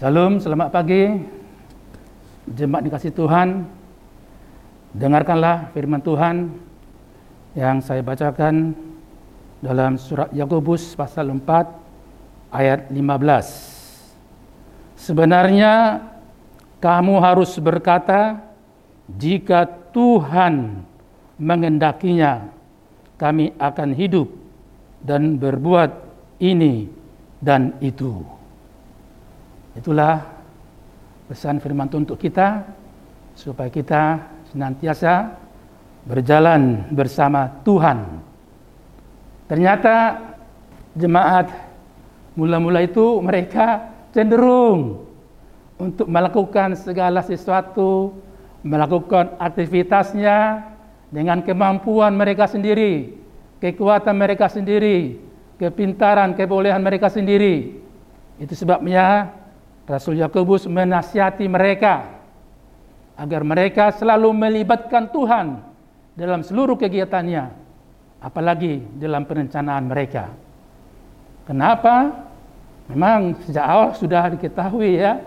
Salam, selamat pagi. Jemaat dikasih Tuhan. Dengarkanlah firman Tuhan yang saya bacakan dalam surat Yakobus pasal 4 ayat 15. Sebenarnya kamu harus berkata jika Tuhan mengendakinya kami akan hidup dan berbuat ini dan itu. Itulah pesan firman Tuhan untuk kita supaya kita senantiasa berjalan bersama Tuhan. Ternyata jemaat mula-mula itu mereka cenderung untuk melakukan segala sesuatu, melakukan aktivitasnya dengan kemampuan mereka sendiri, kekuatan mereka sendiri, kepintaran, kebolehan mereka sendiri. Itu sebabnya Rasul Yakobus menasihati mereka agar mereka selalu melibatkan Tuhan dalam seluruh kegiatannya, apalagi dalam perencanaan mereka. Kenapa? Memang sejak awal sudah diketahui ya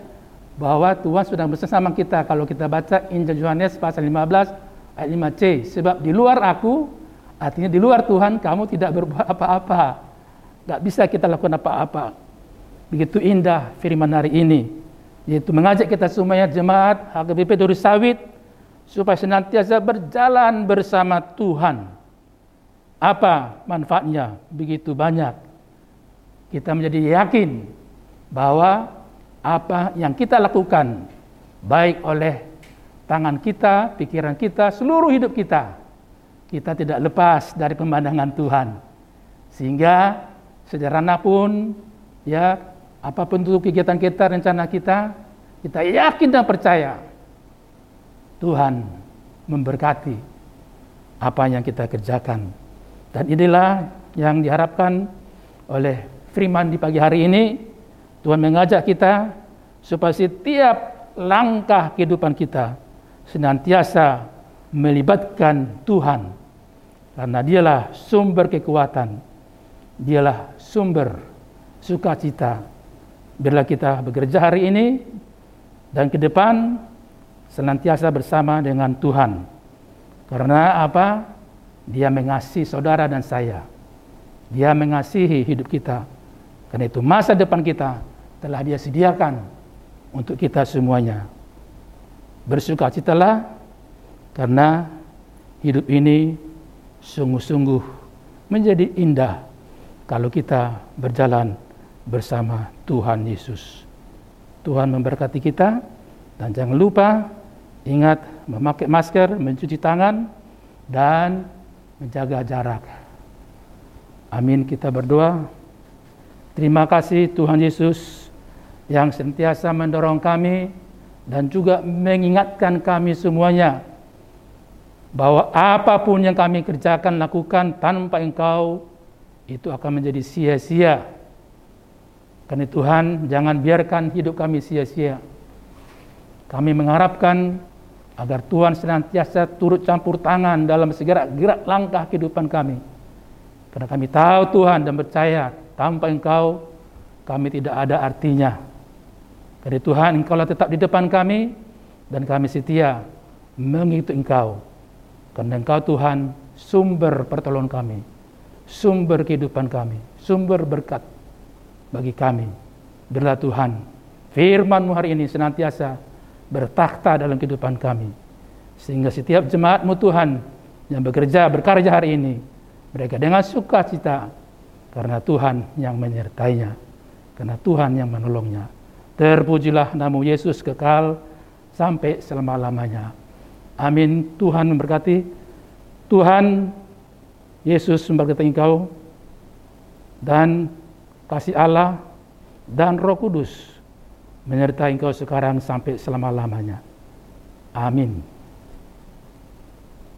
bahwa Tuhan sudah bersama kita kalau kita baca Injil Yohanes pasal 15 ayat 5c sebab di luar aku artinya di luar Tuhan kamu tidak berbuat apa-apa. Gak bisa kita lakukan apa-apa. Begitu indah firman hari ini. Yaitu mengajak kita semuanya jemaat HKBP Duri Sawit supaya senantiasa berjalan bersama Tuhan. Apa manfaatnya? Begitu banyak. Kita menjadi yakin bahwa apa yang kita lakukan baik oleh tangan kita, pikiran kita, seluruh hidup kita kita tidak lepas dari pemandangan Tuhan. Sehingga sederhana pun ya apa pun itu kegiatan kita, rencana kita, kita yakin dan percaya Tuhan memberkati apa yang kita kerjakan. Dan inilah yang diharapkan oleh Freeman di pagi hari ini. Tuhan mengajak kita supaya setiap langkah kehidupan kita senantiasa melibatkan Tuhan. Karena dialah sumber kekuatan. Dialah sumber sukacita Biarlah kita bekerja hari ini dan ke depan senantiasa bersama dengan Tuhan. Karena apa? Dia mengasihi saudara dan saya. Dia mengasihi hidup kita. Karena itu masa depan kita telah dia sediakan untuk kita semuanya. Bersukacitalah karena hidup ini sungguh-sungguh menjadi indah kalau kita berjalan bersama Tuhan Yesus. Tuhan memberkati kita dan jangan lupa ingat memakai masker, mencuci tangan dan menjaga jarak. Amin kita berdoa. Terima kasih Tuhan Yesus yang sentiasa mendorong kami dan juga mengingatkan kami semuanya bahwa apa pun yang kami kerjakan lakukan tanpa Engkau itu akan menjadi sia-sia karena Tuhan, jangan biarkan hidup kami sia-sia. Kami mengharapkan agar Tuhan senantiasa turut campur tangan dalam segera gerak langkah kehidupan kami. Karena kami tahu Tuhan dan percaya tanpa Engkau kami tidak ada artinya. Karena Tuhan Engkau lah tetap di depan kami dan kami setia mengikuti Engkau. Karena Engkau Tuhan sumber pertolongan kami, sumber kehidupan kami, sumber berkat bagi kami. Biarlah Tuhan, firman-Mu hari ini senantiasa bertakhta dalam kehidupan kami. Sehingga setiap jemaat-Mu Tuhan yang bekerja, berkarya hari ini, mereka dengan sukacita karena Tuhan yang menyertainya, karena Tuhan yang menolongnya. Terpujilah nama Yesus kekal sampai selama-lamanya. Amin. Tuhan memberkati. Tuhan Yesus memberkati engkau dan kasih Allah dan Roh Kudus menyertai engkau sekarang sampai selama-lamanya. Amin.